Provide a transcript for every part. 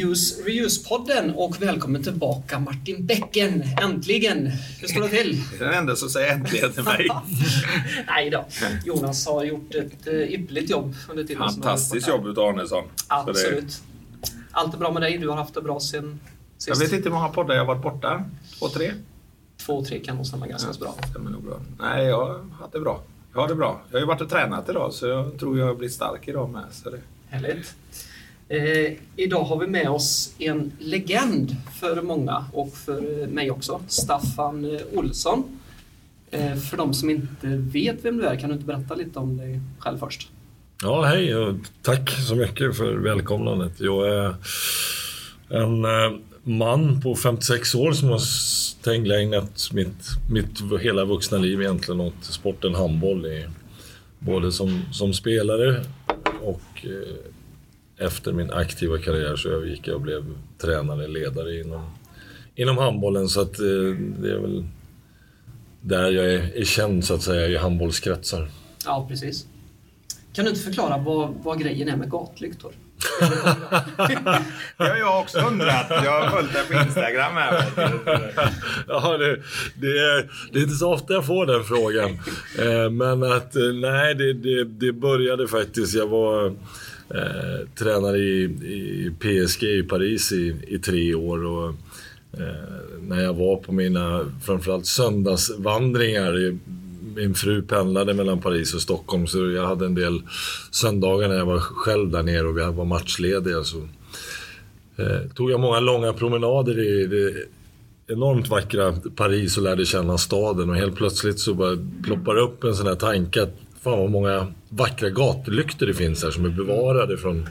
Use Reuse-podden och välkommen tillbaka Martin Bäcken. Äntligen! Hur står det till? Det är den enda som säger äntligen till mig. Nej då. Jonas har gjort ett uh, ypperligt jobb under tiden Fantastiskt jobb utav Arnesson. Absolut. Allt är bra med dig? Du har haft det bra sen sist? Jag vet inte hur många poddar jag har varit borta. Två, tre? Två, tre kan nog stämma ganska ja, bra. Stämmer nog bra. Nej, jag har haft det bra. Jag har det bra. Jag har ju varit och tränat idag så jag tror jag blir stark idag med. Så det... Härligt. Eh, idag har vi med oss en legend för många och för mig också. Staffan eh, Olsson. Eh, för de som inte vet vem du är, kan du inte berätta lite om dig själv först? Ja, hej och tack så mycket för välkomnandet. Jag är en eh, man på 56 år som har tänkt ägnat mitt, mitt hela vuxna liv egentligen åt sporten handboll. I, både som, som spelare och eh, efter min aktiva karriär så övergick jag och blev tränare, ledare inom, inom handbollen. Så att, eh, det är väl där jag är, är känd så att säga i handbollskretsar. Ja, precis. Kan du inte förklara vad, vad grejen är med gatlyktor? det har jag också undrat. Jag har följt dig på Instagram här. ja, det, det, är, det är inte så ofta jag får den frågan. Eh, men att eh, nej, det, det, det började faktiskt. Jag var eh, tränare i, i, PSG i Paris i, i tre år. Och, eh, när jag var på mina framförallt söndagsvandringar min fru pendlade mellan Paris och Stockholm så jag hade en del söndagar när jag var själv där nere och vi var matchlediga. Så, eh, tog jag många långa promenader i det enormt vackra Paris och lärde känna staden och helt plötsligt så bara ploppar det upp en sån här tanke att fan vad många vackra gatlyktor det finns här som är bevarade från,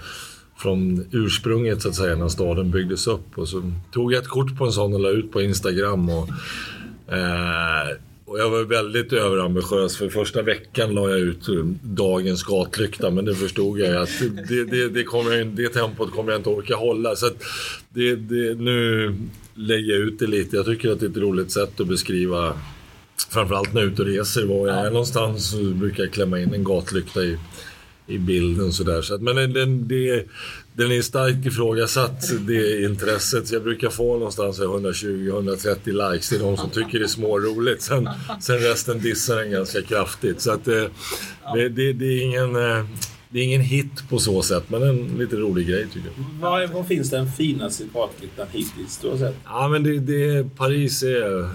från ursprunget så att säga när staden byggdes upp. Och så tog jag ett kort på en sån och la ut på Instagram. Och, eh, och jag var väldigt överambitiös för första veckan la jag ut dagens gatlykta men det förstod jag att det, det, det, kommer, det tempot kommer jag inte orka hålla. Så det, det, nu lägger jag ut det lite. Jag tycker att det är ett roligt sätt att beskriva framförallt när jag är ute och reser. Var jag är någonstans så brukar jag klämma in en gatlykta i, i bilden. Sådär. Så att, men den, det, den är starkt ifrågasatt, det intresset. Jag brukar få någonstans 120-130 likes. Det är de som tycker det är småroligt. Sen, sen resten dissar den ganska kraftigt. Så att, eh, det, det, det, är ingen... Eh, det är ingen hit på så sätt, men en lite rolig grej tycker jag. Vad, vad finns den finaste gatlyktan hittills du har sett? Ja, men det, det, Paris är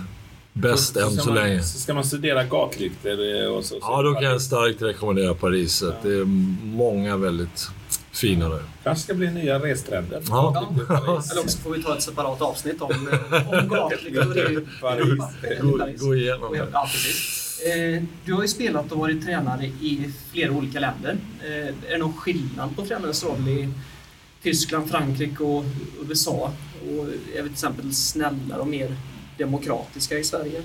bäst så, än så, så man, länge. Ska man studera gatlyktor? Och så, ja, då kan jag starkt rekommendera Paris. Ja. Det är många väldigt fina där. kanske ska bli nya restrender. Ja. Eller också får vi ta ett separat avsnitt om, om gatlyktor i Paris. Gå, gå igenom det. Ja, precis. Eh, du har ju spelat och varit tränare i flera olika länder. Eh, är det någon skillnad på tränarens roll i Tyskland, Frankrike och USA? Och är vi till exempel snällare och mer demokratiska i Sverige?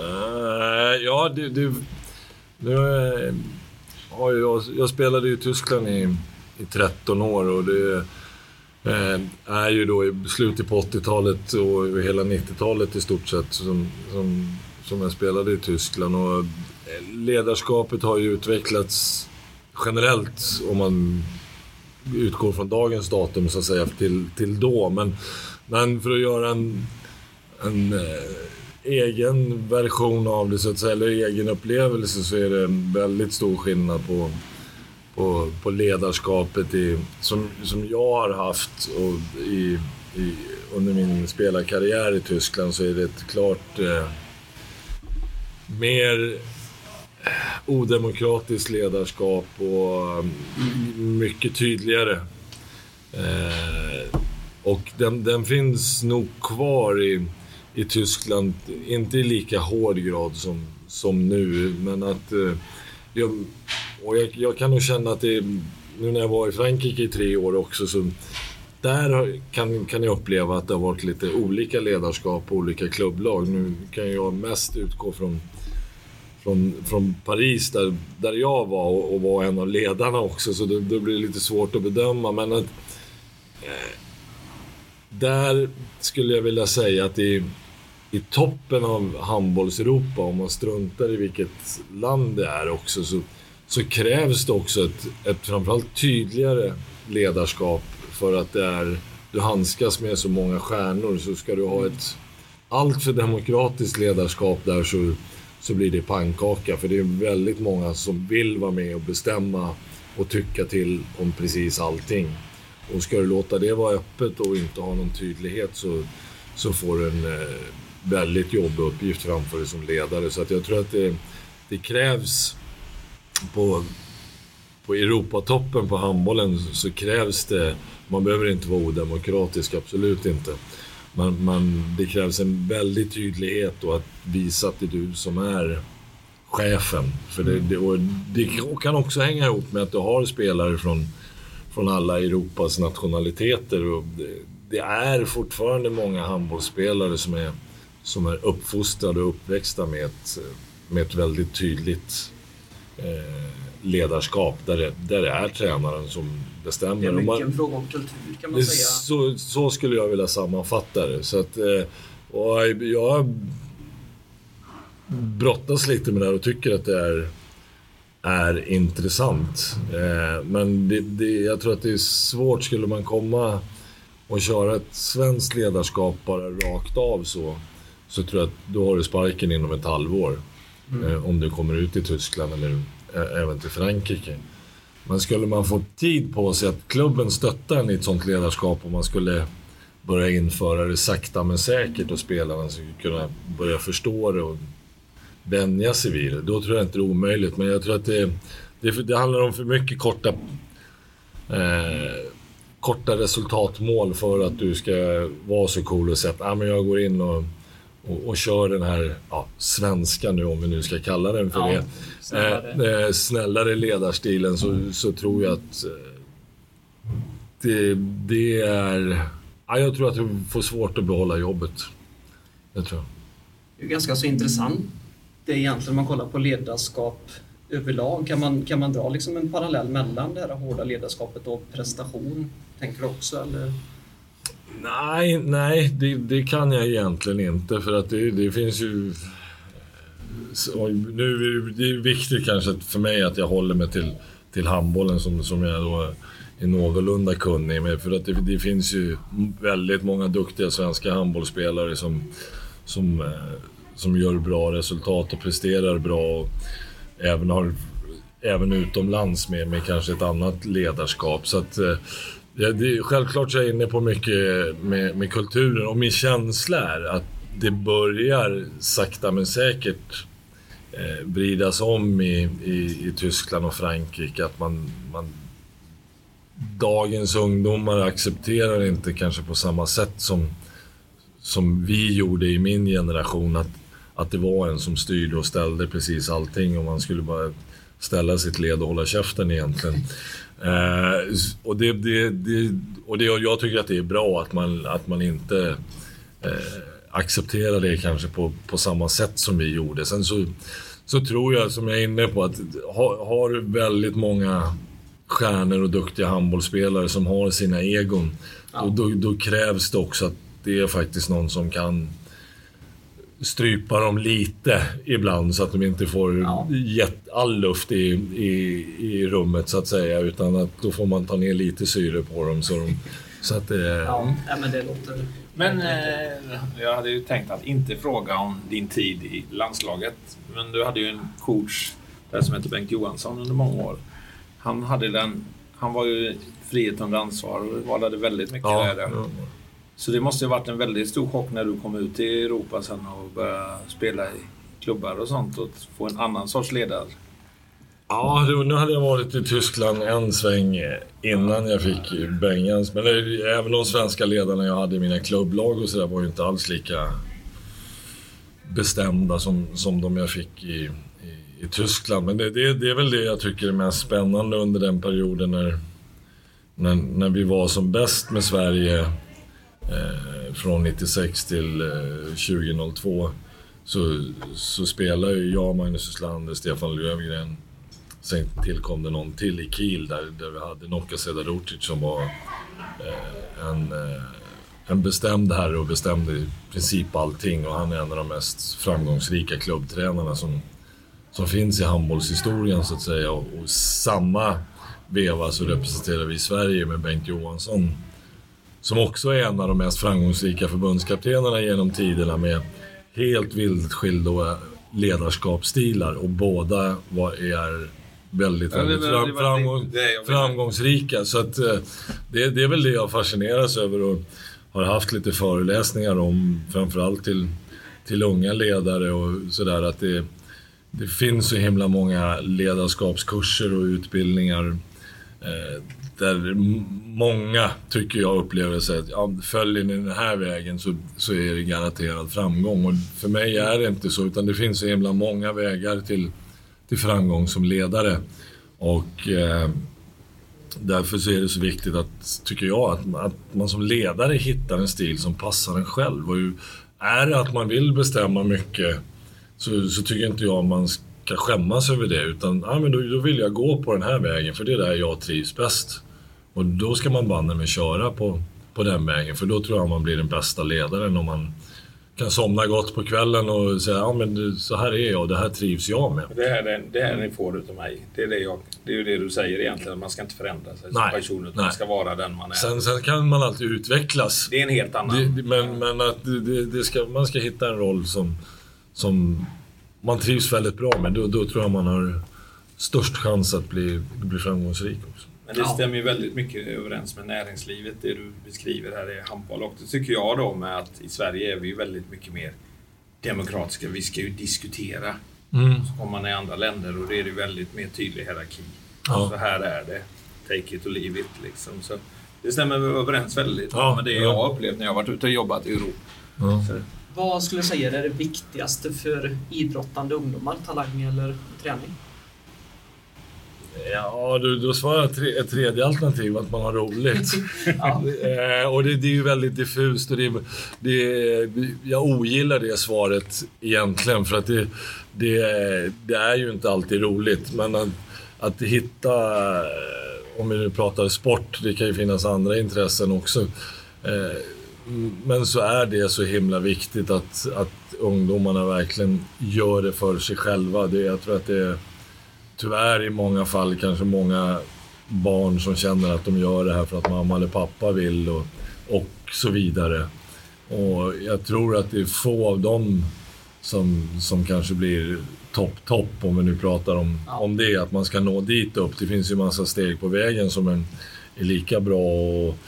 Uh, ja, det... det nu, eh, uh, ja, jag, jag spelade i Tyskland i, i 13 år och det uh, är ju då i slutet på 80-talet och hela 90-talet i stort sett som, som, som jag spelade i Tyskland. Och ledarskapet har ju utvecklats generellt om man utgår från dagens datum så att säga till, till då. Men, men för att göra en en eh, egen version av det, så att säga, eller egen upplevelse, så är det en väldigt stor skillnad på, på, på ledarskapet i, som, som jag har haft och i, i, under min spelarkarriär i Tyskland så är det ett klart eh, mer Eh, odemokratiskt ledarskap och mm, mycket tydligare. Eh, och den, den finns nog kvar i i Tyskland, inte i lika hård grad som, som nu, men att... Eh, jag, och jag, jag, kan nog känna att det, nu när jag var i Frankrike i tre år också, så där kan, kan jag uppleva att det har varit lite olika ledarskap på olika klubblag. Nu kan jag mest utgå från, från, från Paris där, där jag var och, och var en av ledarna också, så då, det blir det lite svårt att bedöma. Men att, eh, där skulle jag vilja säga att i, i toppen av handbolls-Europa, om man struntar i vilket land det är också, så, så krävs det också ett, ett framförallt tydligare ledarskap för att det är, du handskas med så många stjärnor så ska du ha ett allt för demokratiskt ledarskap där så, så blir det pannkaka. För det är väldigt många som vill vara med och bestämma och tycka till om precis allting. Och ska du låta det vara öppet och inte ha någon tydlighet så, så får du en eh, väldigt jobbig uppgift framför dig som ledare. Så att jag tror att det, det krävs på, på Europatoppen på handbollen så krävs det, man behöver inte vara odemokratisk, absolut inte. Men, men det krävs en väldig tydlighet och att visa att det är du som är chefen. För det, det, och det kan också hänga ihop med att du har spelare från, från alla Europas nationaliteter. Och det, det är fortfarande många handbollsspelare som är, som är uppfostrade och uppväxta med ett, med ett väldigt tydligt eh, ledarskap där det, där det är tränaren som bestämmer. Det är mycket man, en fråga om kultur kan man det, säga. så, så skulle jag vilja sammanfatta det. Så att, eh, och jag brottas lite med det här och tycker att det är, är intressant. Eh, men det, det, jag tror att det är svårt, skulle man komma och köra ett svenskt ledarskap bara rakt av så, så tror jag att då har du sparken inom ett halvår. Mm. Eh, om du kommer ut i Tyskland eller även till Frankrike. Men skulle man få tid på sig att klubben stöttar en i ett sånt ledarskap och man skulle börja införa det sakta men säkert och spelarna skulle kunna börja förstå det och vänja sig vid det. Då tror jag inte det är omöjligt. Men jag tror att det, det, det handlar om för mycket korta, eh, korta resultatmål för att du ska vara så cool och säga att ah, men jag går in och, och, och kör den här ja, svenska nu, om vi nu ska kalla den för Ja, det. snällare. Eh, eh, snällare ledarstilen så, så tror jag att eh, det, det är... Ja, jag tror att du får svårt att behålla jobbet. Det tror jag. Det är ganska så intressant det är egentligen om man kollar på ledarskap överlag. Kan man, kan man dra liksom en parallell mellan det här hårda ledarskapet och prestation? Tänker du också? Eller? Nej, nej det, det kan jag egentligen inte för att det, det finns ju... Så, nu är det, är viktigt kanske för mig att jag håller mig till, till handbollen som, som jag då är någorlunda kunnig med. För att det, det finns ju väldigt många duktiga svenska handbollsspelare som, som, eh, som gör bra resultat och presterar bra. Och även, har, även utomlands med, med kanske ett annat ledarskap. Så att, eh, Ja, det, självklart så är jag inne på mycket med, med kulturen och min känsla är att det börjar sakta men säkert eh, vridas om i, i, i, Tyskland och Frankrike. Att man, man, dagens ungdomar accepterar inte kanske på samma sätt som, som vi gjorde i min generation. Att, att det var en som styrde och ställde precis allting och man skulle bara ställa sitt led och hålla käften egentligen. Eh, och, det, det, det, och det, jag tycker att det är bra att man, att man inte eh, accepterar det kanske på, på samma sätt som vi gjorde. Sen så, så tror jag, som jag är inne på, att har, har du väldigt många stjärnor och duktiga handbollsspelare som har sina egon, ja. då, då, då krävs det också att det är faktiskt någon som kan strypa dem lite ibland så att de inte får ja. all luft i, i, i rummet så att säga. Utan att då får man ta ner lite syre på dem. Så, de, så att det... Ja, men det låter... Men eh, jag hade ju tänkt att inte fråga om din tid i landslaget. Men du hade ju en coach där som hette Bengt Johansson under många år. Han, hade den, han var ju frihet under ansvar och valde väldigt mycket ja, där. Ja. Så det måste ha varit en väldigt stor chock när du kom ut i Europa sen och började spela i klubbar och sånt och få en annan sorts ledare. Ja, nu hade jag varit i Tyskland en sväng innan jag fick Bengans. Men även de svenska ledarna jag hade i mina klubblag och sådär var ju inte alls lika bestämda som, som de jag fick i, i, i Tyskland. Men det, det, det, är väl det jag tycker är mest spännande under den perioden när, när, när vi var som bäst med Sverige Eh, från 96 till eh, 2002 så, så spelade ju jag, Magnus Wislander, Stefan Löfgren. Sen tillkom det någon till i Kiel där, där vi hade Nokka Sedarucic som var eh, en, eh, en bestämd herre och bestämde i princip allting. Och han är en av de mest framgångsrika klubbtränarna som, som finns i handbollshistorien så att säga. Och, och samma veva så representerar vi Sverige med Bengt Johansson som också är en av de mest framgångsrika förbundskaptenerna genom tiderna med helt vilt skilda ledarskapsstilar och båda var, är väldigt, väldigt fram, framgång, framgångsrika. Så att, eh, det, det är väl det jag fascineras över och har haft lite föreläsningar om, framförallt till, till unga ledare och sådär. Att det, det finns så himla många ledarskapskurser och utbildningar Eh, där många, tycker jag, upplever sig att ja, följer ni den här vägen så, så är det garanterad framgång. Och för mig är det inte så, utan det finns så himla många vägar till, till framgång som ledare. Och eh, därför så är det så viktigt att, tycker jag, att, att man som ledare hittar en stil som passar en själv. Och är det att man vill bestämma mycket så, så tycker inte jag man ska skämmas över det. Utan ja, men då, då vill jag gå på den här vägen för det är där jag trivs bäst. Och då ska man banne mig köra på, på den vägen. För då tror jag man blir den bästa ledaren om man kan somna gott på kvällen och säga ja men det- så här är jag och det här trivs jag med. Det här, är- det här ni får utav mig. Det är, det, jag, det är det du säger egentligen. Man ska inte förändra sig som Nej, person utan nej. man ska vara den man är. Sen, sen kan man alltid utvecklas. det är en helt annan... Det, men men att det, det ska, man ska hitta en roll som, som man trivs väldigt bra med. Då, då tror jag man har störst chans att bli, bli framgångsrik också. Men det Ja. stämmer ju väldigt mycket överens med näringslivet, det du beskriver här i handboll. Och det tycker jag då med att i Sverige är vi ju väldigt mycket mer demokratiska. Vi ska ju diskutera. Mm. Så kommer man i andra länder och det är det väldigt mer tydlig hierarki. Ja. Så här är det. Take it or leave it liksom. Så det stämmer överens väldigt Ja, bra med det ja. jag har upplevt när jag har varit ute och jobbat i Europa. Ja. Vad skulle du säga är det viktigaste för idrottande ungdomar? Talang eller träning? Ja, du, då svarar jag tre, ett tredje alternativ, att man har roligt. Ja. Eh, och det, det är ju väldigt diffust och det, det, jag ogillar det svaret egentligen för att det, det, det är ju inte alltid roligt. Men att, att hitta, eh, om vi nu pratar sport, det kan ju finnas andra intressen också. Men så är det så himla viktigt att, att ungdomarna verkligen gör det för sig själva. Det, jag tror att det är tyvärr i många fall kanske många barn som känner att de gör det här för att mamma eller pappa vill och, och så vidare. Och jag tror att det är få av dem som, som kanske blir topp, topp om vi nu pratar om, om det, att man ska nå dit upp. Det finns ju massa steg på vägen som är, är lika bra och,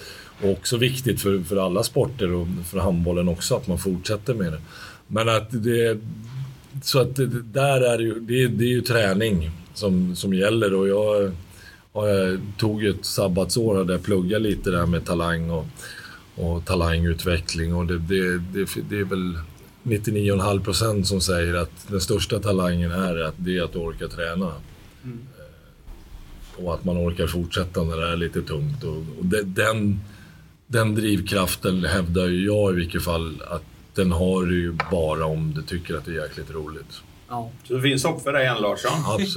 och också viktigt för, för alla sporter och för handbollen också att man fortsätter med det. Men att det, så att det, där är det ju, det, det är ju träning som, som gäller och jag, jag tog ett sabbatsår där jag pluggade lite där med talang och, och talangutveckling och det, det, det, det är väl 99,5 procent som säger att den största talangen är att det är att orka träna. Mm. Och att man orkar fortsätta när det är lite tungt. Och, och det, den, den drivkraften hävdar ju jag i vilket fall att den har du ju bara om du tycker att det är jäkligt roligt. Ja. så det finns hopp för dig än Larsson? Absolut,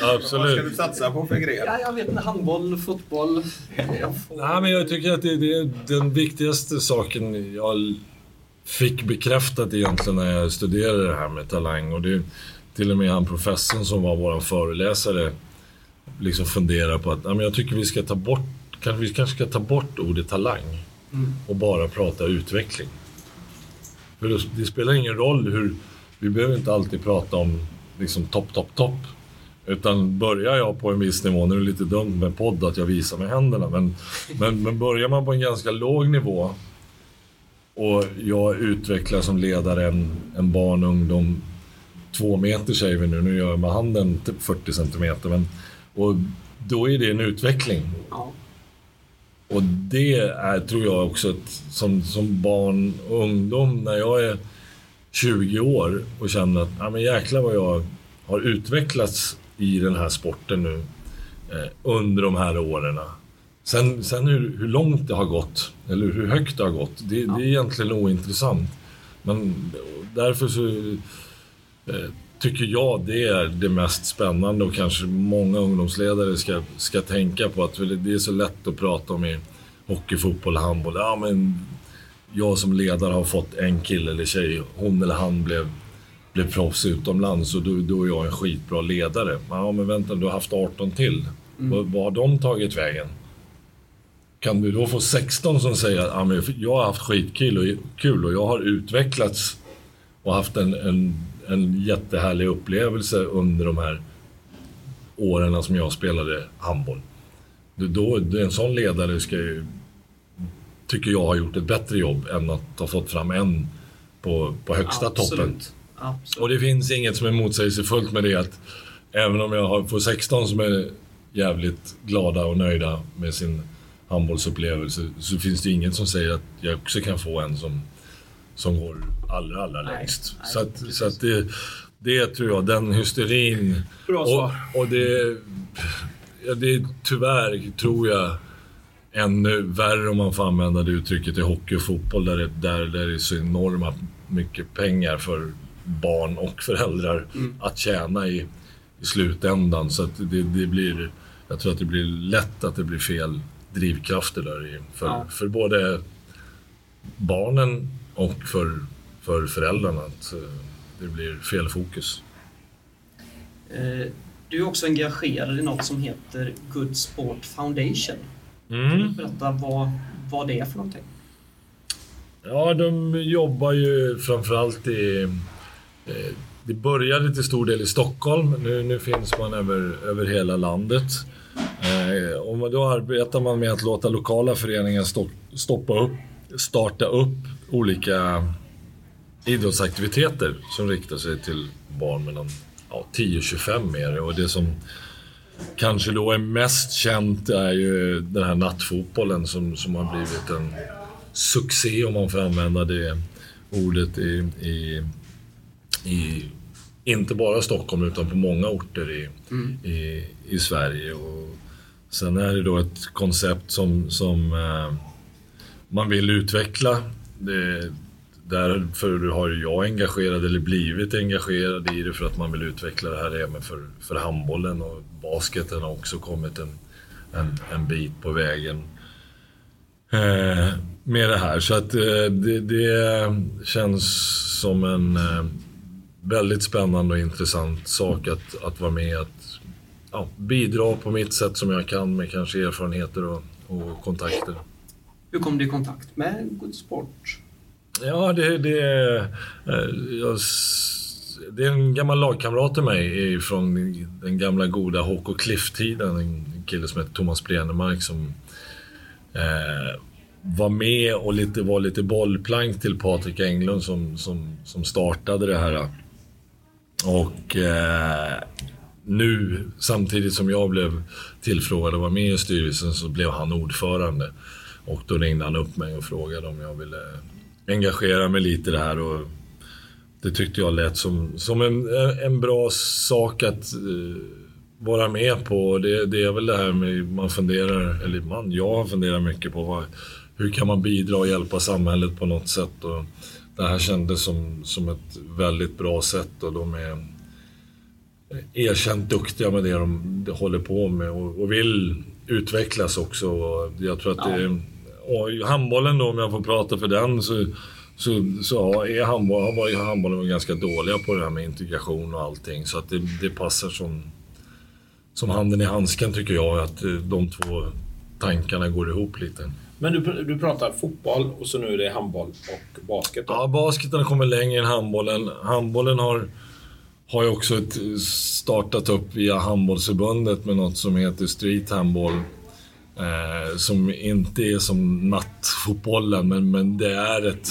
Ja. absolut. Vad ska du satsa på för gren? ja, jag vet inte. Handboll, fotboll. Nej, men jag tycker att det, det är den viktigaste saken jag fick bekräftat egentligen när jag studerade det här med talang. Och det är till och med han professorn som var vår föreläsare liksom funderar på att ja, men jag tycker vi ska ta bort, kan, vi kanske ska ta bort ordet talang Mm. och bara prata utveckling. För det, det spelar ingen roll hur, vi behöver inte alltid prata om liksom topp, topp, topp. Utan börjar jag på en viss nivå, nu är det lite dumt med podd att jag visar med händerna, men, men, men börjar man på en ganska låg nivå och jag utvecklar som ledare en, en barn och ungdom två meter säger vi nu, nu gör jag med handen typ 40 centimeter, men och då är det en utveckling. Ja. Och det är, tror jag också, att som, som barn och ungdom, när jag är 20 år och känner att ja, men jäklar vad jag har utvecklats i den här sporten nu eh, under de här åren. Sen, sen hur, hur långt det har gått, eller hur högt det har gått, det, det är egentligen ointressant. Men därför så eh, tycker jag det är det mest spännande och kanske många ungdomsledare ska, ska tänka på att det är så lätt att prata om i hockey, fotboll handboll. Ja, men jag som ledare har fått en kille eller tjej, hon eller han blev, blev proffs utomlands och då, då är jag en skitbra ledare. Ja, men vänta, du har haft 18 till. Vad, vad har de tagit vägen? kan du då få 16 som säger att men jag har haft skitkul och, kul och jag har utvecklats och haft en, en, en jättehärlig upplevelse under de här åren som jag spelade handboll. Då, en sån ledare ska ju, tycker jag har gjort ett bättre jobb än att ha fått fram en på, på högsta Absolut. toppen. Absolut. Och det finns inget som är motsägelsefullt med det att även om jag får 16 som är jävligt glada och nöjda med sin handbollsupplevelse så finns det inget som säger att jag också kan få en som, som går allra, allra nej, längst. Nej, så att, så att det, det tror jag, den hysterin. Bra svar. Och, och det, ja, det tyvärr, tror jag, ännu värre om man får använda det uttrycket i hockey och fotboll där det, där, där det är så enorma mycket pengar för barn och föräldrar mm. att tjäna i, i slutändan. Så att det, det, blir, jag tror att det blir lätt att det blir fel drivkrafter där i, för, ja. för både barnen och för, för föräldrarna. Att eh, det blir fel fokus. Eh, du är också engagerad i något som heter Good Sport Foundation. Mm. Kan du berätta vad, vad det är för någonting? Ja, de jobbar ju framförallt i... Eh, det började till stor del i Stockholm, nu, nu finns man över, över hela landet. Och då arbetar man med att låta lokala föreningar stoppa upp, starta upp olika idrottsaktiviteter som riktar sig till barn mellan ja, 10 och 25 mer. Och det som kanske då är mest känt är ju den här nattfotbollen som, som har blivit en succé om man får använda det ordet i, i, i inte bara Stockholm utan på många orter i, mm. i, i Sverige. Och sen är det då ett koncept som, som eh, man vill utveckla. Det, därför har jag engagerad, eller blivit engagerad i det för att man vill utveckla det här även för, för handbollen och basketen har också kommit en, en, en bit på vägen eh, med det här. Så att eh, det, det, känns som en eh, väldigt spännande och intressant sak att, att vara med att ja, bidra på mitt sätt som jag kan med kanske erfarenheter och, och kontakter. Hur kom du i kontakt med Good Sport? Ja, det, det, eh, jag, det är en gammal lagkamrat till mig från den gamla goda HK Cliff-tiden. En kille som heter Thomas Blenemark som eh, var med och lite, var lite bollplank till Patrik Englund som, som, som startade det här. Och eh, nu, samtidigt som jag blev tillfrågad att vara med i styrelsen, så blev han ordförande. Och då ringde han upp mig och frågade om jag ville engagera mig lite i det här. Och det tyckte jag lät som, som en, en bra sak att uh, vara med på. Det, det är väl det här med, man funderar, eller man, jag funderar mycket på vad, hur kan man bidra och hjälpa samhället på något sätt. Och det här kändes som, som ett väldigt bra sätt och de är erkänt duktiga med det de, håller på med och, och vill utvecklas också. Och jag tror att ja. det och handbollen då, om jag får prata för den, så, så, så är handboll, har varit handbollen ganska dåliga på det här med integration och allting. Så att det, det passar som, som handen i handsken tycker jag, att de två tankarna går ihop lite. Men du, du pratar fotboll och så nu är det handboll och basket? Då. Ja, basketen har kommit längre än handbollen. Handbollen har, har ju också ett, startat upp via handbollsförbundet med något som heter Street Handball. Eh, som inte är som nattfotbollen, men, men det är ett,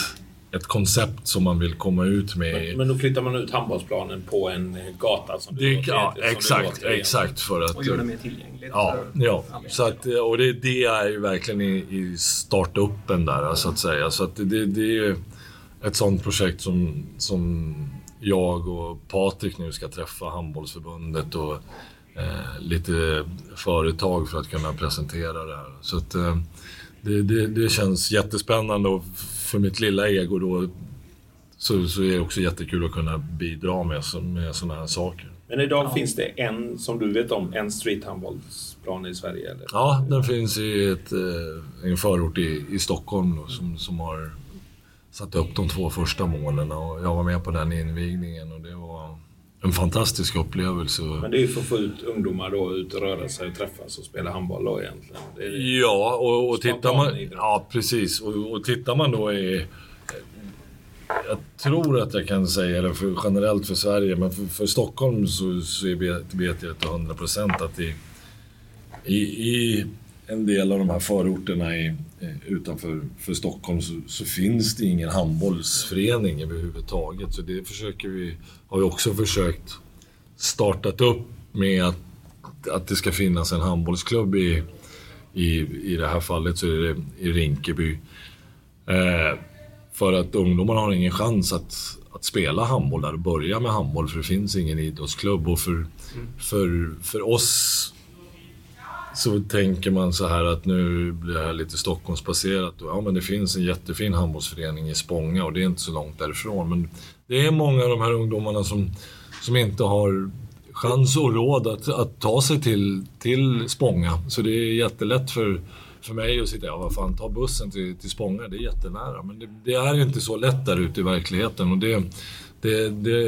ett koncept som man vill komma ut med. Men, men då flyttar man ut handbollsplanen på en gata? Som det, det ja, heter, exakt. exakt för att, och gör det mer tillgängligt. Ja, ja. Så att, och det, det är ju verkligen i, i startuppen där, så att säga. Så att det, det är ett sånt projekt som, som jag och Patrik nu ska träffa Handbollsförbundet och eh, lite företag för att kunna presentera det här. Så att, eh, det, det, det, känns jättespännande och för mitt lilla ego då så, så är det också jättekul att kunna bidra med, med sådana här saker. Men idag ja. finns det en, som du vet om, en streethandbollsplan i Sverige? Eller? Ja, den finns i ett, eh, en förort i, i Stockholm då, som, som har satt upp de två första målen och jag var med på den invigningen och det var en fantastisk upplevelse. Men det är ju för att få ut ungdomar då, ut och röra sig och träffas och spela handboll då egentligen. Ja, och, och tittar man... Idrott. Ja, precis. Och, och tittar man då i... Jag tror att jag kan säga det för, generellt för Sverige, men för, för Stockholm så, så vet jag till 100 procent att i, i, i en del av de här förorterna i, eh, utanför för Stockholm så, så finns det ingen handbollsförening överhuvudtaget. Så det försöker vi, har vi också försökt startat upp med att, att det ska finnas en handbollsklubb i, i, i det här fallet så är det i Rinkeby. Eh, för att ungdomarna har ingen chans att, att spela handboll där och börja med handboll för det finns ingen idrottsklubb. Och för, för, för oss så tänker man så här att nu blir det här lite Stockholmsbaserat. Ja, men det finns en jättefin handbollsförening i Spånga och det är inte så långt därifrån. Men det är många av de här ungdomarna som, som inte har chans och råd att, att ta sig till, till Spånga. Så det är jättelätt för, för mig att sitta, ja vad fan, ta bussen till, till Spånga, det är jättenära. Men det, det är inte så lätt där ute i verkligheten. Och det, det, det,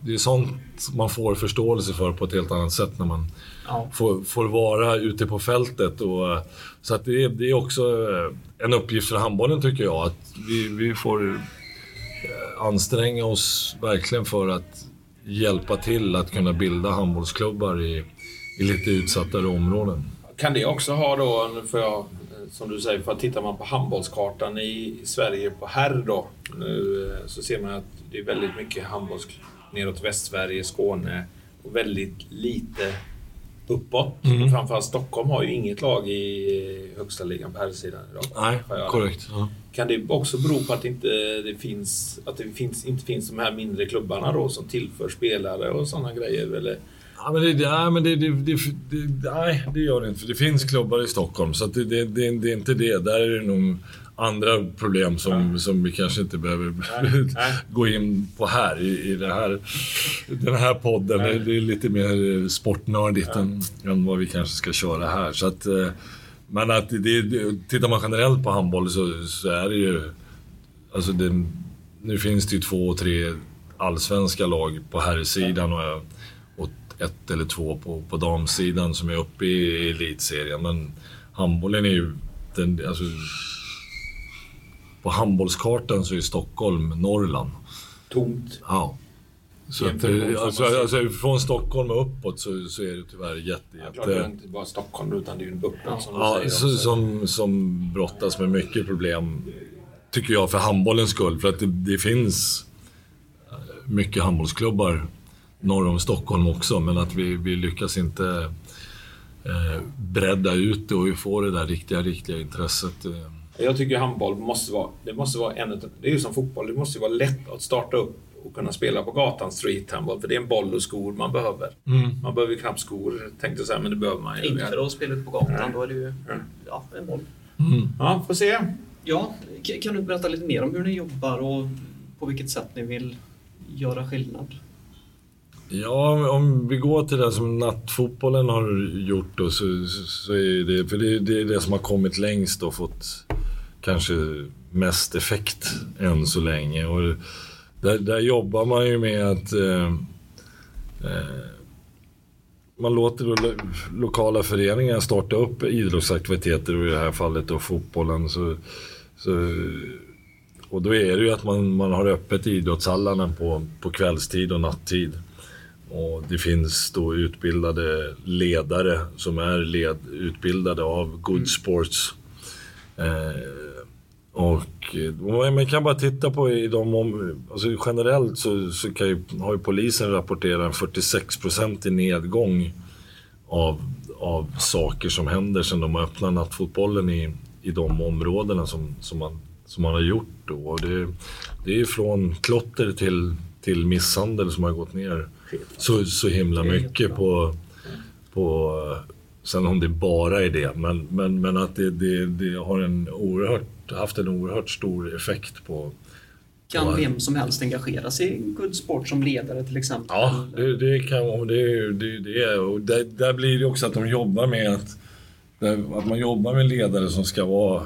det är sånt man får förståelse för på ett helt annat sätt när man Ja. får, får vara ute på fältet. Och, så att det, är- det är också eh, en uppgift för handbollen tycker jag. Att vi, vi får eh, anstränga oss verkligen för att hjälpa till att kunna bilda handbollsklubbar i, i lite utsattare områden. Kan det också ha då, får jag, eh, som du säger, för att tittar man på handbollskartan i Sverige på herr då, nu så ser man att det är väldigt mycket handbolls neråt Västsverige, Skåne och väldigt lite uppåt. Mm. Framförallt Stockholm har ju inget lag i högsta ligan på herrsidan idag. Nej, korrekt. Ja. Kan det också bero på att det inte det finns, att det finns, inte finns de här mindre klubbarna då som tillför spelare och sådana grejer? Eller? Ja, men det, nej, men det, det, det, det, nej, det gör det inte. För det finns klubbar i Stockholm, så det, det, det, det är inte det. Där är det nog andra problem som, som vi kanske inte behöver nej. gå in på här i, i här, den här podden. Nej. Det är lite mer sportnördigt än, än vad vi kanske ska köra här. Så att, eh, men att det, tittar man generellt på handboll så, så är det ju... Alltså det, nu finns det ju två, tre allsvenska lag på herrsidan och, och ett eller två på, på damsidan som är uppe i elitserien. Men handbollen är ju... Den, alltså, på handbollskartan så är Stockholm Norrland. Tomt. Ja. Så att, alltså, alltså, från Stockholm och uppåt så, så är det tyvärr jätte, Ja, klart, det är jätte... inte bara Stockholm utan det är ju en buckla som Ja, säger så, som, som brottas med mycket problem, tycker jag, för handbollens skull. För att det, det finns eh, mycket handbollsklubbar norr om Stockholm också, men att vi, vi lyckas inte eh, bredda ut det och få det där riktiga, riktiga intresset. Eh. Jag tycker handboll måste vara, det måste vara en Det är ju som fotboll, det måste vara lätt att starta upp och kunna spela på gatan street handboll. För det är en boll och skor man behöver. Man behöver ju knappt skor, tänkte jag säga, men det behöver man ju. Inte för att spela ut på gatan, då är det ju ja, en boll. Ja, får se. Ja, kan du berätta lite mer om hur ni jobbar och på vilket sätt ni vill göra skillnad? Ja, om- vi går till det som nattfotbollen har gjort då, så, så, är det, för det är det som har kommit längst och fått kanske mest effekt än så länge. Och där, där jobbar man ju med att eh, eh, man låter lo, lokala föreningar starta upp idrottsaktiviteter och i det här fallet då fotbollen. Så, så, och då är det ju att man, man har öppet idrottshallarna på, på kvällstid och nattid. Och det finns då utbildade ledare som är led, utbildade av Good Sports. Eh, och eh, man kan bara titta på i de om, alltså generellt så, så kan ju, har ju polisen rapporterat en 46 i nedgång av, av saker som händer sedan de har öppnat nattfotbollen i, i de områdena som, som, man, som man har gjort. Då. Och det, det är från klotter till, till misshandel som har gått ner så, så himla mycket på, på... Sen om det bara är det, men, men, men att det, det, det har en oerhört, haft en oerhört stor effekt på... Kan vem som helst engagera sig i Good Sport som ledare till exempel? Ja, det, det kan det, det, det Och där, där blir det också att de jobbar med att, att man jobbar med ledare som ska vara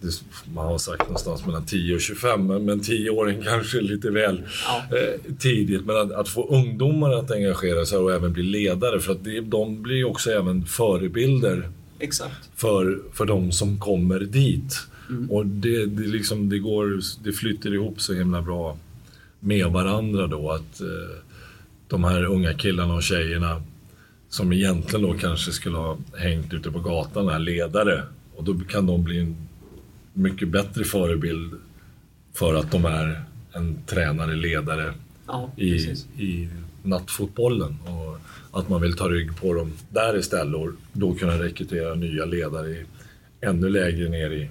det, man har sagt någonstans mellan 10 och 25, men, men 10 åren kanske är lite väl Ja. eh, tidigt. Men att, att få ungdomar att engagera sig och även bli ledare, för att det, de blir ju också även förebilder Exakt. för, för de som kommer dit. Mm. Och det, det, liksom, det, går, det flyter ihop så himla bra med varandra då. Att eh, de här unga killarna och tjejerna som egentligen då kanske skulle ha hängt ute på gatan är ledare. Och då kan de bli en mycket bättre förebild för att de är en tränare, ledare Ja, i, i nattfotbollen. Och att man vill ta rygg på dem där istället och då kunna rekrytera nya ledare i, ännu lägre ner i,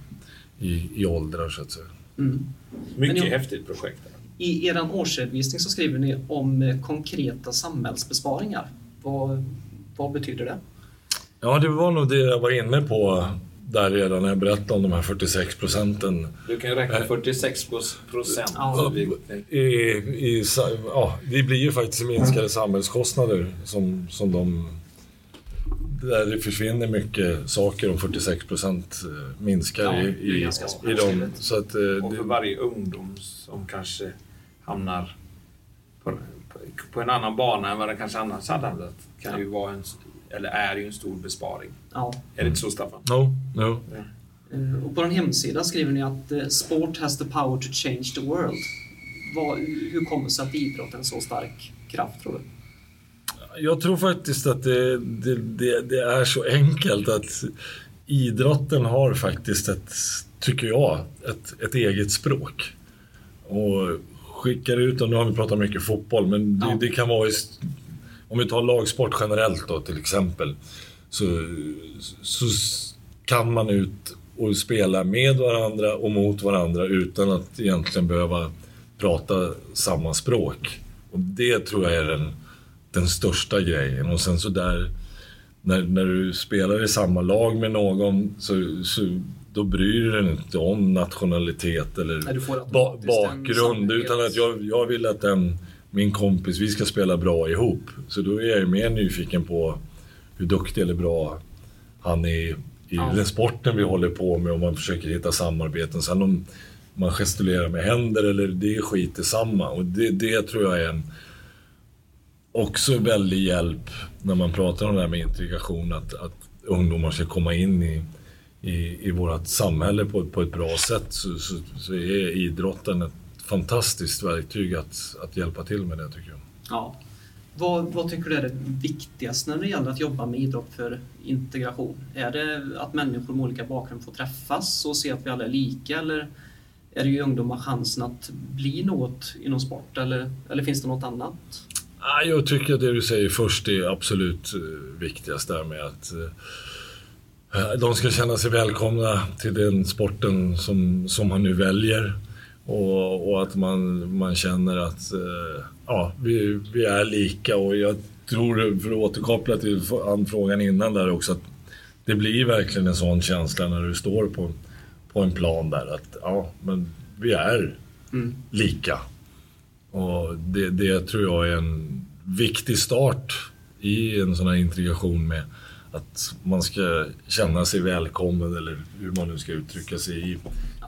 i, i åldrar så att säga. Mm. Mycket jag- häftigt projekt. I er årsredovisning så skriver ni om eh, konkreta samhällsbesparingar. Vad, vad betyder det? Ja, det var nog det jag var inne på där redan när jag berättade om de här 46 procenten. Du kan ju räkna 46 procent. Ja. I, i, ja, det blir ju faktiskt minskade samhällskostnader som, som de... Där det försvinner mycket saker om 46 procent minskar Ja, i, i, ganska i dem. Så att, eh, Och för det, varje ungdom som kanske hamnar på, på, på en annan bana än vad den kanske annars hade hamnat kan ju vara en, eller är ju en stor besparing. Ja. Är det inte så Staffan? no, no. Eh, Och på en hemsida skriver ni att eh, sport has the power to change the world. Vad, hur kommer det sig att idrotten är en så stark kraft tror du? Jag tror faktiskt att det, det, det, det är så enkelt att idrotten har faktiskt ett, tycker jag, ett, ett eget språk. Och skickar ut, och nu har vi pratat mycket fotboll, men det, Ja. det kan vara, i, om vi tar lagsport generellt då till exempel, så, så kan man ut och spela med varandra och mot varandra utan att egentligen behöva prata samma språk. Och det tror jag är den, den största grejen. Och sen så där, när, när du spelar i samma lag med någon så, så då bryr du dig inte om nationalitet eller Nej, bakgrund. Utan att jag, jag vill att den, min kompis, vi ska spela bra ihop. Så då är jag ju mer nyfiken på hur duktig eller bra han är i Ja. den sporten vi håller på med och man försöker hitta samarbeten. Sen om man gestikulerar med händer eller det är skit i samma. Och det, det tror jag är en också väldig hjälp när man pratar om det här med integration. Att, att ungdomar ska komma in i, i, i vårt samhälle på, på ett bra sätt. Så, så, så är idrotten ett fantastiskt verktyg att, att hjälpa till med det tycker jag. Ja. Vad, vad tycker du är det viktigaste när det gäller att jobba med idrott för integration? Är det att människor med olika bakgrund får träffas och se att vi alla är lika eller är det ju ungdomar chansen att bli något inom sport eller, eller finns det något annat? Ja, Jag tycker att det du säger först är absolut eh, viktigast där med att eh, de ska känna sig välkomna till den sporten som, som man nu väljer. Och, och att man, man känner att eh, ja, vi, vi är lika. Och jag tror, för att återkoppla till an- frågan innan där också, att det blir verkligen en sån känsla när du står på, på en plan där att ja, men vi är Mm. lika. Och det, det tror jag är en viktig start i en sån här integration med att man ska känna sig välkommen eller hur man nu ska uttrycka sig i,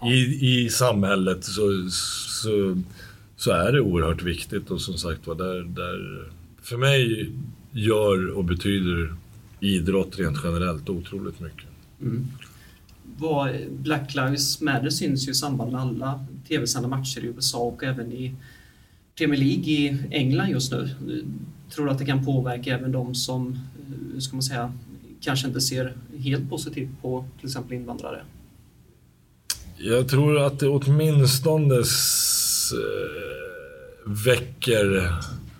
i, i samhället så, så, så är det oerhört viktigt och som sagt var där, där för mig gör och betyder idrott rent generellt otroligt mycket. Mm. Vad, Black Lives Matter syns ju i samband med alla tv-sända matcher i USA och även i Premier League i England just nu. Tror du att det kan påverka även de som, eh, hur ska man säga, kanske inte ser helt positivt på till exempel invandrare? Jag tror att det åtminstone eh, väcker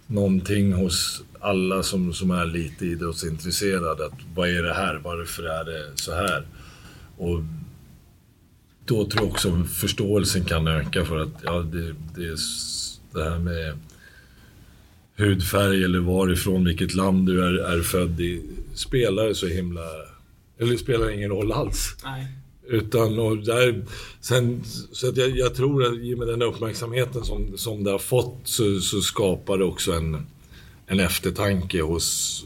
någonting hos alla som, som är lite idrottsintresserade. Att vad är det här? Varför är det så här? Och då tror jag också förståelsen kan öka för att ja, det, det, är det här med hudfärg eller varifrån, vilket land du är, är född i, spelar så himla... Eller spelar ingen roll alls. Nej. Utan, och där, sen, så att jag, jag tror att i och med den uppmärksamheten som, som det har fått så, så skapar det också en, en eftertanke hos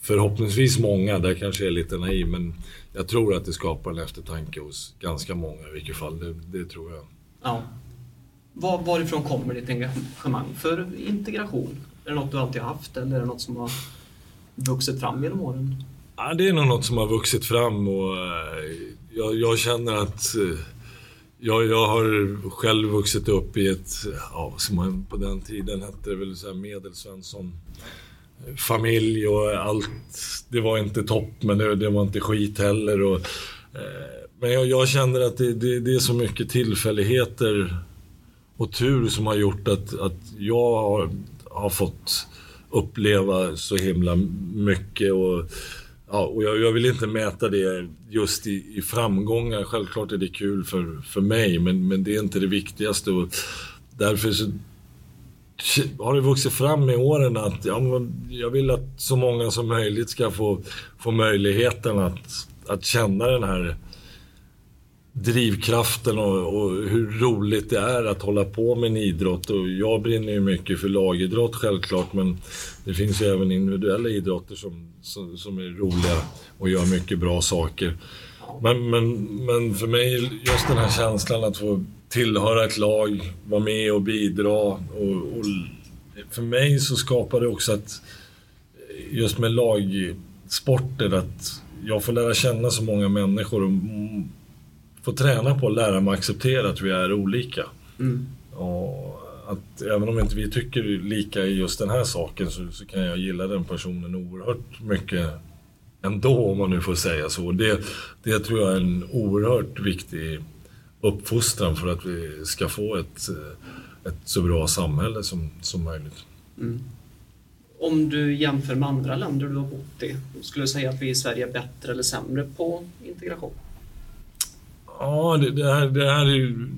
förhoppningsvis många, där kanske jag är lite naiv, men jag tror att det skapar en eftertanke hos ganska många i vilket fall. Det, det tror jag. Ja. Var, varifrån kommer ditt engagemang för integration? Är det något du alltid haft eller är det något som har vuxit fram genom åren? Ja, det är nog något som har vuxit fram och eh, jag, jag känner att eh, jag, jag har själv vuxit upp i ett, ja, som man på den tiden hette det väl så här medelsvensson eh, familj och allt. Det var inte topp, men det, det var inte skit heller. Och, eh, men jag, jag, känner att det, det, det, är så mycket tillfälligheter och tur som har gjort att, att jag har, har fått uppleva så himla mycket. Och, ja, och jag, jag, vill inte mäta det just i, i, framgångar. Självklart är det kul för, för mig, men, men det är inte det viktigaste. Och därför så har det vuxit fram med åren att ja, jag vill att så många som möjligt ska få, få möjligheten att, att känna den här drivkraften och, och, hur roligt det är att hålla på med en idrott. Och jag brinner ju mycket för lagidrott självklart, men det finns ju även individuella idrotter som, som, som är roliga och gör mycket bra saker. Men, men, men för mig, just den här känslan att få tillhöra ett lag, vara med och bidra. Och, och för mig så skapar det också att, just med lagsporter, att jag får lära känna så många människor och få träna på att lära mig acceptera att vi är olika. Mm. Och att även om inte vi tycker lika i just den här saken så, så, kan jag gilla den personen oerhört mycket ändå, om man nu får säga så. Det, det tror jag är en oerhört viktig uppfostran för att vi ska få ett, ett så bra samhälle som, som möjligt. Mm. Om du jämför med andra länder du har bott i, skulle du säga att vi i Sverige är bättre eller sämre på integration? Ja, det, det, här, det här är ju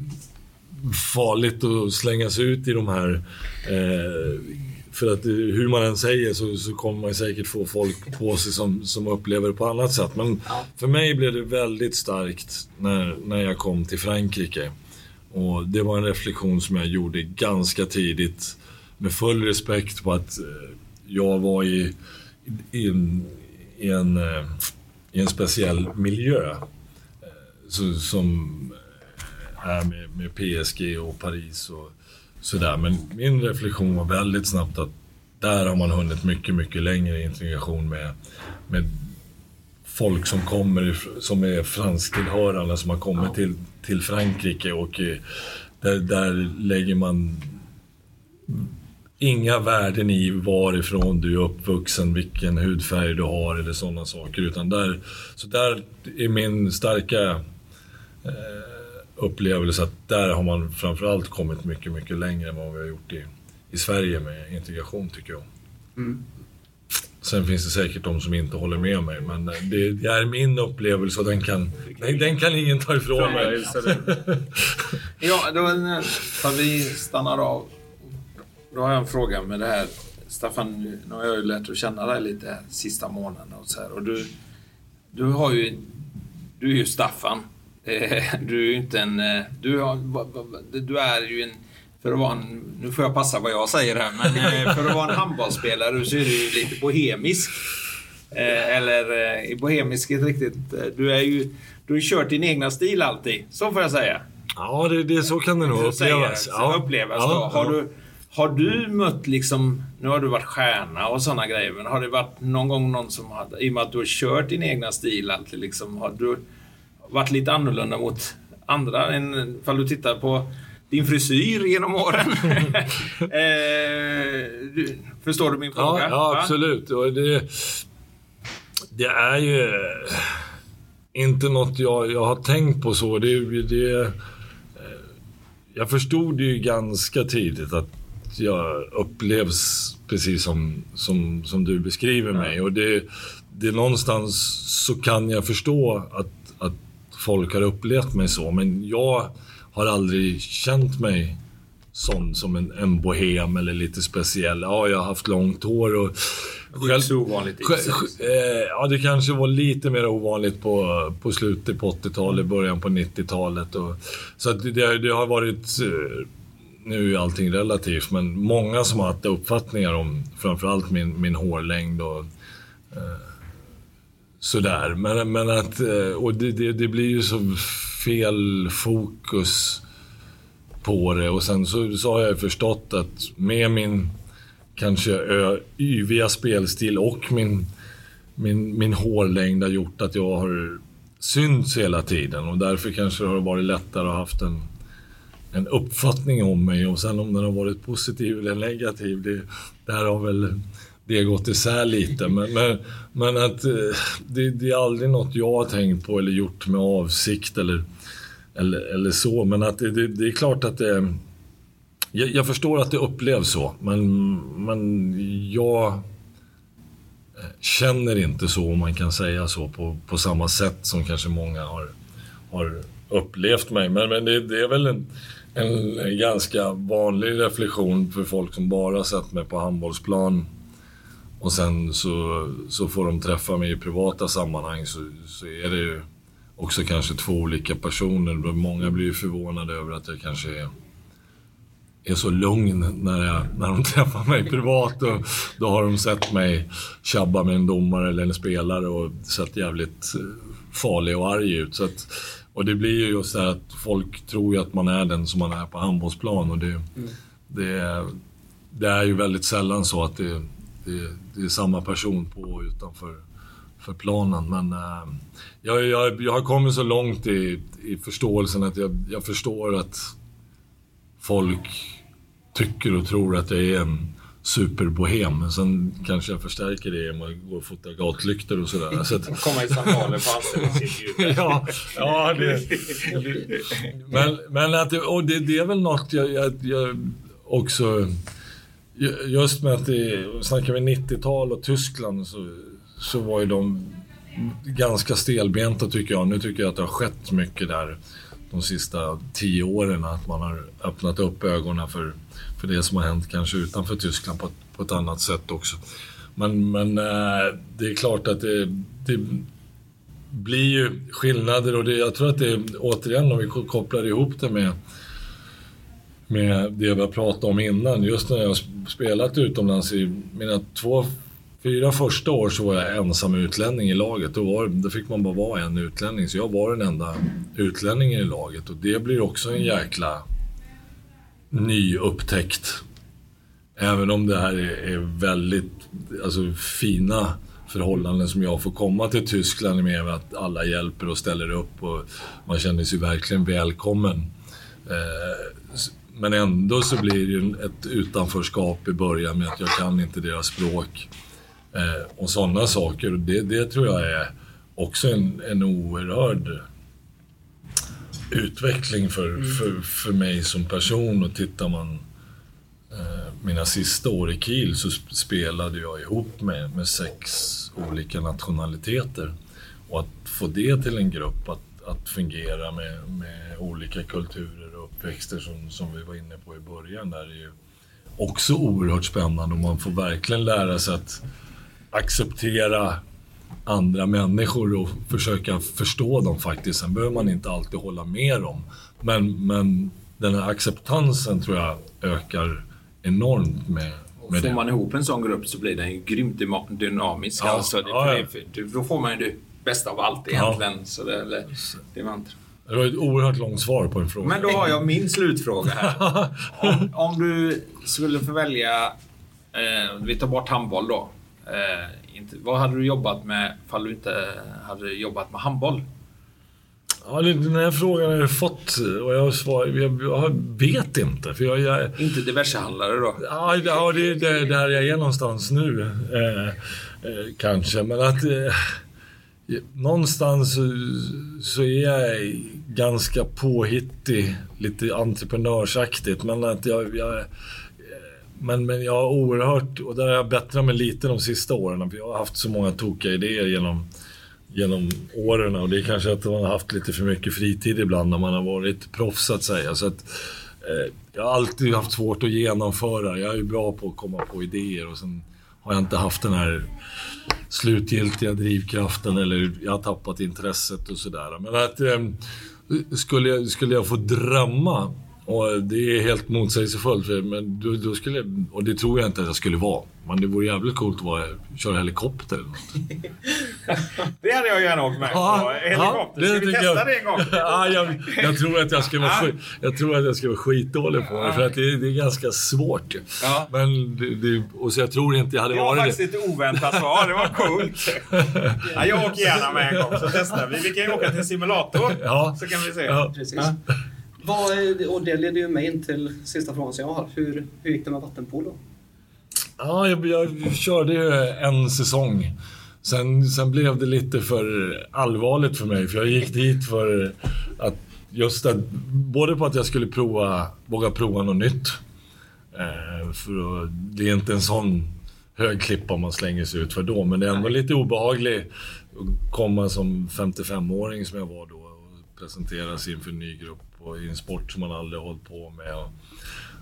farligt att slängas ut i de här eh, för att hur man än säger så, så kommer man säkert få folk på sig som, som upplever det på annat sätt. Men för mig blev det väldigt starkt när, när jag kom till Frankrike. Och det var en reflektion som jag gjorde ganska tidigt med full respekt på att eh, jag var i, i, en, i, en, eh, i en speciell miljö. Eh, så, som är med, med PSG och Paris och sådär. Men min reflektion var väldigt snabbt att där har man hunnit mycket, mycket längre i integration med, med folk som kommer, som är fransktillhörande, som har kommit till, till Frankrike och eh, där, där lägger man inga värden i varifrån du är uppvuxen, vilken hudfärg du har eller sådana saker. Utan där, så där är min starka eh, upplevelse att där har man framförallt kommit mycket, mycket längre än vad vi har gjort i, i Sverige med integration tycker jag. Mm. Sen finns det säkert de som inte håller med mig, men det, det är min upplevelse och den kan, den, den kan ingen ta ifrån mig. ja, då, när vi stannar av. Då har jag en fråga med det här. Staffan, nu har jag ju lärt att känna dig lite här sista månaderna och så här. Och du, du har ju, du är ju Staffan. Eh, du är ju inte en... Eh, du, har, du är ju en... För att vara en, nu får jag passa vad jag säger här, men eh, för att vara en handbollsspelare så är du ju lite bohemisk. Eller bohemisk är riktigt... Du är ju... Du har kört din egna stil alltid, så får jag säga. Ja, det, det så kan det nog upplevas. ja. upplevas ja, Har, Du, har du mött liksom... Nu har du varit stjärna och sådana grejer, men har det varit någon gång någon som hade... I och med att du har kört din egna stil alltid liksom. Har du varit lite annorlunda mot andra. Än, ifall du tittar på din frisyr genom åren. eh, du, förstår du min fråga? Ja, ja absolut. Det, det, är ju inte något jag, jag har tänkt på så. Det, det, eh, jag förstod ju ganska tidigt att jag upplevs precis som, som, som du beskriver mig. Och det, det någonstans så kan jag förstå att folk har upplevt mig så. Men jag har aldrig känt mig sån som en, en bohem eller lite speciell. Ja, jag har haft långt hår och... Det är så ovanligt eh, Ja, det kanske var lite mer ovanligt på, på slutet på 80-talet, början på 90-talet. Så att det, det har varit... Eh, nu är allting relativt, men många som har haft uppfattningar om framförallt min, min hårlängd och sådär. Men, men att, eh, och det, det, det, blir ju så fel fokus på det. Och sen så, så har jag förstått att med min kanske yviga spelstil och min, min, min hårlängd har gjort att jag har synts hela tiden och därför kanske det har varit lättare att ha haft en, en uppfattning om mig och sen om den har varit positiv eller negativ, det, där har väl det gått isär lite. Men, men, men att eh, det, det, är aldrig något jag har tänkt på eller gjort med avsikt eller, eller, eller så. Men att det, det, det är klart att det... Jag, jag, förstår att det upplevs så, men, men jag eh, känner inte så, om man kan säga så, på, på samma sätt som kanske många har, har upplevt mig. Men, men det, det är väl en, en ganska vanlig reflektion för folk som bara sett mig på handbollsplan och sen så, så får de träffa mig i privata sammanhang så, så är det ju också kanske två olika personer. Många blir ju förvånade över att jag kanske är, är så lugn när, jag, när de träffar mig privat. Och då har de sett mig tjabba med en domare eller en spelare och sett jävligt farlig och arg ut. Så att, och det blir ju just det här att folk tror ju att man är den som man är på handbollsplan. Och det, mm. det, det är ju väldigt sällan så att det det, det är samma person på och utanför för planen. Men äh, jag, jag, jag har kommit så långt i, i förståelsen att jag, jag förstår att folk tycker och tror att jag är en superbohem. Men sen kanske jag förstärker det genom att gå och fota gatlyktor och sådär. Så att... Komma i samtalen på anställningsintervjuer. ja, ja det, det, men, men att, och det, det är väl något jag, jag, jag också Just med att det, snackar vi 90-tal och Tyskland så, så var ju de ganska stelbenta tycker jag. Nu tycker jag att det har skett mycket där de sista tio åren. Att man har öppnat upp ögonen för, för det som har hänt kanske utanför Tyskland på, på ett annat sätt också. Men, men eh, det är klart att det, det blir ju skillnader och det, jag tror att det återigen om vi kopplar ihop det med med det vi har pratat om innan. Just när jag har spelat utomlands i mina två, fyra första år så var jag ensam utlänning i laget. Då, var, då fick man bara vara en utlänning, så jag var den enda utlänningen i laget. Och det blir också en jäkla ny upptäckt. Även om det här är, är väldigt alltså, fina förhållanden som jag får komma till Tyskland med att alla hjälper och ställer upp och man känner sig verkligen välkommen. Eh, men ändå så blir det ett utanförskap i början med att jag kan inte deras språk. Eh, och sådana saker. Det, det tror jag är också en, en oerhörd utveckling för, mm. för, för mig som person. Och tittar man eh, mina sista år i Kiel så spelade jag ihop med, med sex olika nationaliteter. Och att få det till en grupp, att, att fungera med, med olika kulturer uppväxter som, som vi var inne på i början där är ju också oerhört spännande och man får verkligen lära sig att acceptera andra människor och försöka förstå dem faktiskt. Sen behöver man inte alltid hålla med dem. Men, men den här acceptansen tror jag ökar enormt med, med Får det. man ihop en sån grupp så blir den ju grymt dynamisk. Ja, alltså, det, ja, ja. då får man ju bästa av allt egentligen. Ja. Så det, eller, det var inte... Det var ett oerhört långt svar på en fråga. Men då har jag min slutfråga här. om, om du skulle få välja, eh, vi tar bort handboll då. Eh, inte, vad hade du jobbat med ifall du inte hade jobbat med handboll? Ja, den här frågan har jag fått och jag, svar, jag, jag vet inte. För jag, jag, inte diversehandlare då? Ja, ja det är där jag är någonstans nu. Eh, eh, kanske, men att... Någonstans så, så är jag ganska påhittig, lite entreprenörsaktigt. Men att jag, jag men, men jag har oerhört, och där har jag bättrat mig lite de sista åren. För jag har haft så många tokiga idéer genom, genom åren. Och det är kanske att man har haft lite för mycket fritid ibland när man har varit proffs så att säga. Så att, eh, jag har alltid haft svårt att genomföra. Jag är ju bra på att komma på idéer och sen har jag inte haft den här slutgiltiga drivkraften eller jag har tappat intresset och sådär. Men att eh, skulle, jag, skulle jag få drömma och det är helt motsägelsefullt. för- Men då, då skulle, och det tror jag inte att jag skulle vara. Men det vore jävligt coolt att vara, köra helikopter eller något. Det hade jag gärna åkt med på. Helikopter. Ska vi testa jag. det en gång? ja, jag, jag, tror att jag skulle vara skit, jag tror att jag skulle vara skitdålig på det. För att det, det är ganska svårt. Ja. Men det, det, och så jag tror inte jag hade Det var varit faktiskt det. ett oväntat svar. Det var coolt. Ja, jag åker gärna med en gång så testar vi. Vi kan ju åka till simulator. Ja. Så kan vi se. Ja. Precis. Vad, och det leder ju mig in till sista frågan som jag har. Hur, hur gick det med vattenpolo? Ja, jag, jag körde ju en säsong. Sen, sen blev det lite för allvarligt för mig, för jag gick dit för att just att, både på att jag skulle prova, våga prova något nytt. Eh, för att, det är inte en sån hög klippa man slänger sig ut för då, men det är ändå lite obehagligt att komma som 55-åring som jag var då och presentera sig inför en ny grupp och i en sport som man aldrig hållit på med och,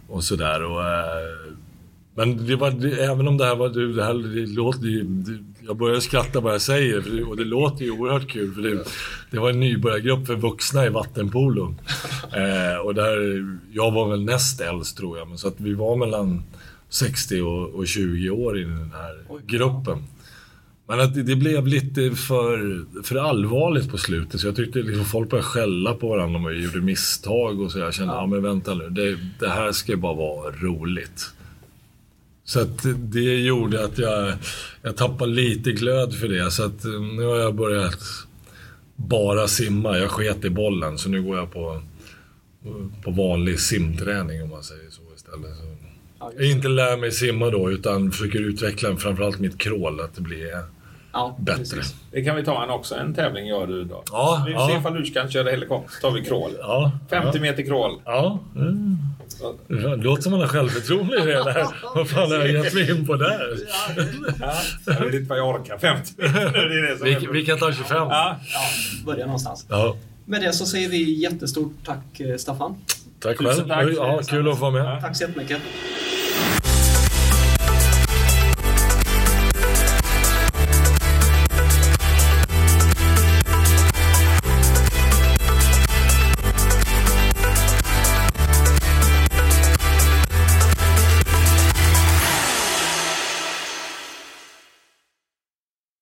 och sådär. Och, eh, men det var, det, även om det här var... Det, det här, det låter, det, jag börjar skratta vad jag säger för och det låter ju oerhört kul. För det, det var en nybörjargrupp för vuxna i vattenpolo. Eh, och där, jag var väl näst äldst tror jag, men så att vi var mellan 60 och, och 20 år i den här Oj. gruppen. Men att det, det blev lite för, för allvarligt på slutet så jag tyckte liksom folk började skälla på varandra vi gjorde misstag och så. Jag kände, ja, men vänta nu, det, det här ska bara vara roligt. Så att det gjorde att jag, jag tappade lite glöd för det. Så att eh, nu har jag börjat bara simma. Jag sket i bollen så nu går jag på, på vanlig simträning om man säger så istället. Så Ja, jag inte lär mig simma då utan försöker utveckla framförallt mitt crawl, att det blir Ja, bättre. precis. Det kan vi ta en också. En tävling gör du då. Ja, vi ja. ser ifall du kan köra helikopter. Tar vi crawl. Ja, 50 meter crawl. Ja. Mm. Det låter som man har självförtroende i det där. Vad fan har jag gett mig in på där? Ja, jag vet inte vad jag orkar. 50 meter. Det Vi, kan ta 25. Ja. Ja, börja någonstans. Ja. Med det så säger vi jättestort tack eh, Staffan. Tack själv. tack. Ja, kul att få vara med. Tack så jättemycket.